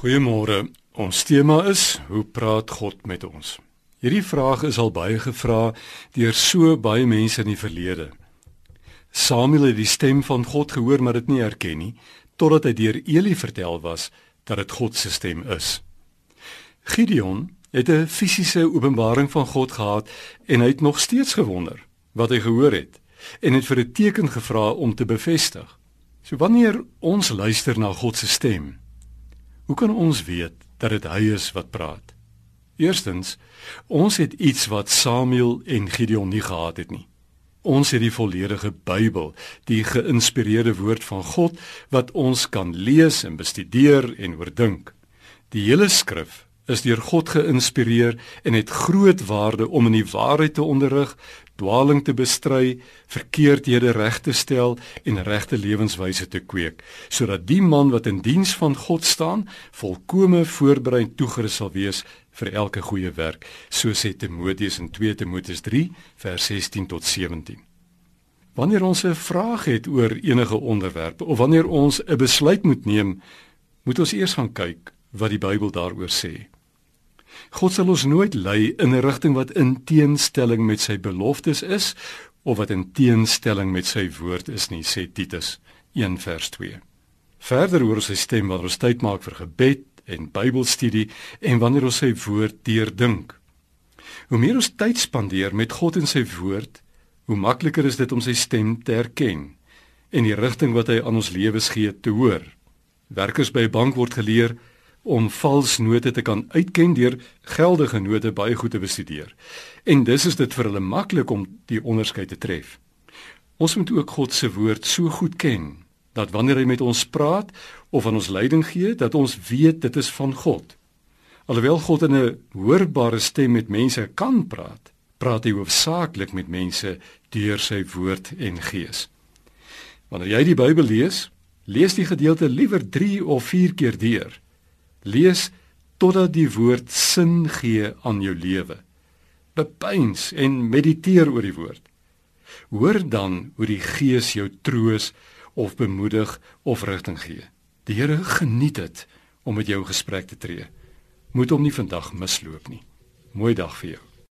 Goeiemôre. Ons tema is hoe praat God met ons? Hierdie vraag is al baie gevra deur so baie mense in die verlede. Samuel het die stem van God gehoor maar dit nie herken nie totdat hy deur Eli vertel was dat dit God se stem is. Gideon het 'n fisiese openbaring van God gehad en hy het nog steeds gewonder wat hy gehoor het en het vir 'n teken gevra om te bevestig. So wanneer ons luister na God se stem, hoe kan ons weet dat dit hy is wat praat? Eerstens, ons het iets wat Samuel en Gideon nie gehad het nie. Ons het die volledige Bybel, die geïnspireerde woord van God wat ons kan lees en bestudeer en oordink. Die hele skrif is deur God geïnspireer en het groot waarde om in die waarheid te onderrig, dwaaling te bestry, verkeerdhede reg te stel en regte lewenswyse te kweek, sodat die man wat in diens van God staan, volkome voorberei en toegerus sal wees vir elke goeie werk, so sê Timoteus in 2 Timoteus 3 vers 16 tot 17. Wanneer ons 'n vraag het oor enige onderwerp of wanneer ons 'n besluit moet neem, moet ons eers gaan kyk wat die Bybel daaroor sê. God sal ons nooit lei in 'n rigting wat in teenstelling met sy beloftes is of wat in teenstelling met sy woord is nie, sê Titus 1 vers 2. Verder hoor ons sy stem wanneer ons tyd maak vir gebed en Bybelstudie en wanneer ons sy woord deurdink. Hoe meer ons tyd spandeer met God en sy woord, hoe makliker is dit om sy stem te herken en die rigting wat hy aan ons lewens gee te hoor. Werkers by 'n bank word geleer om vals note te kan uitken deur geldige note baie goed te bestudeer. En dis is dit vir hulle maklik om die onderskeid te tref. Ons moet ook God se woord so goed ken dat wanneer hy met ons praat of aan ons leiding gee, dat ons weet dit is van God. Alhoewel God in 'n hoorbare stem met mense kan praat, praat hy hoofsaaklik met mense deur sy woord en gees. Wanneer jy die Bybel lees, lees die gedeelte liewer 3 of 4 keer deur. Lees totdat die woord sin gee aan jou lewe. Bepeins en mediteer oor die woord. Hoor dan hoe die Gees jou troos of bemoedig of rigting gee. Die Here geniet dit om met jou gesprek te tree. Moet hom nie vandag misloop nie. Mooi dag vir jou.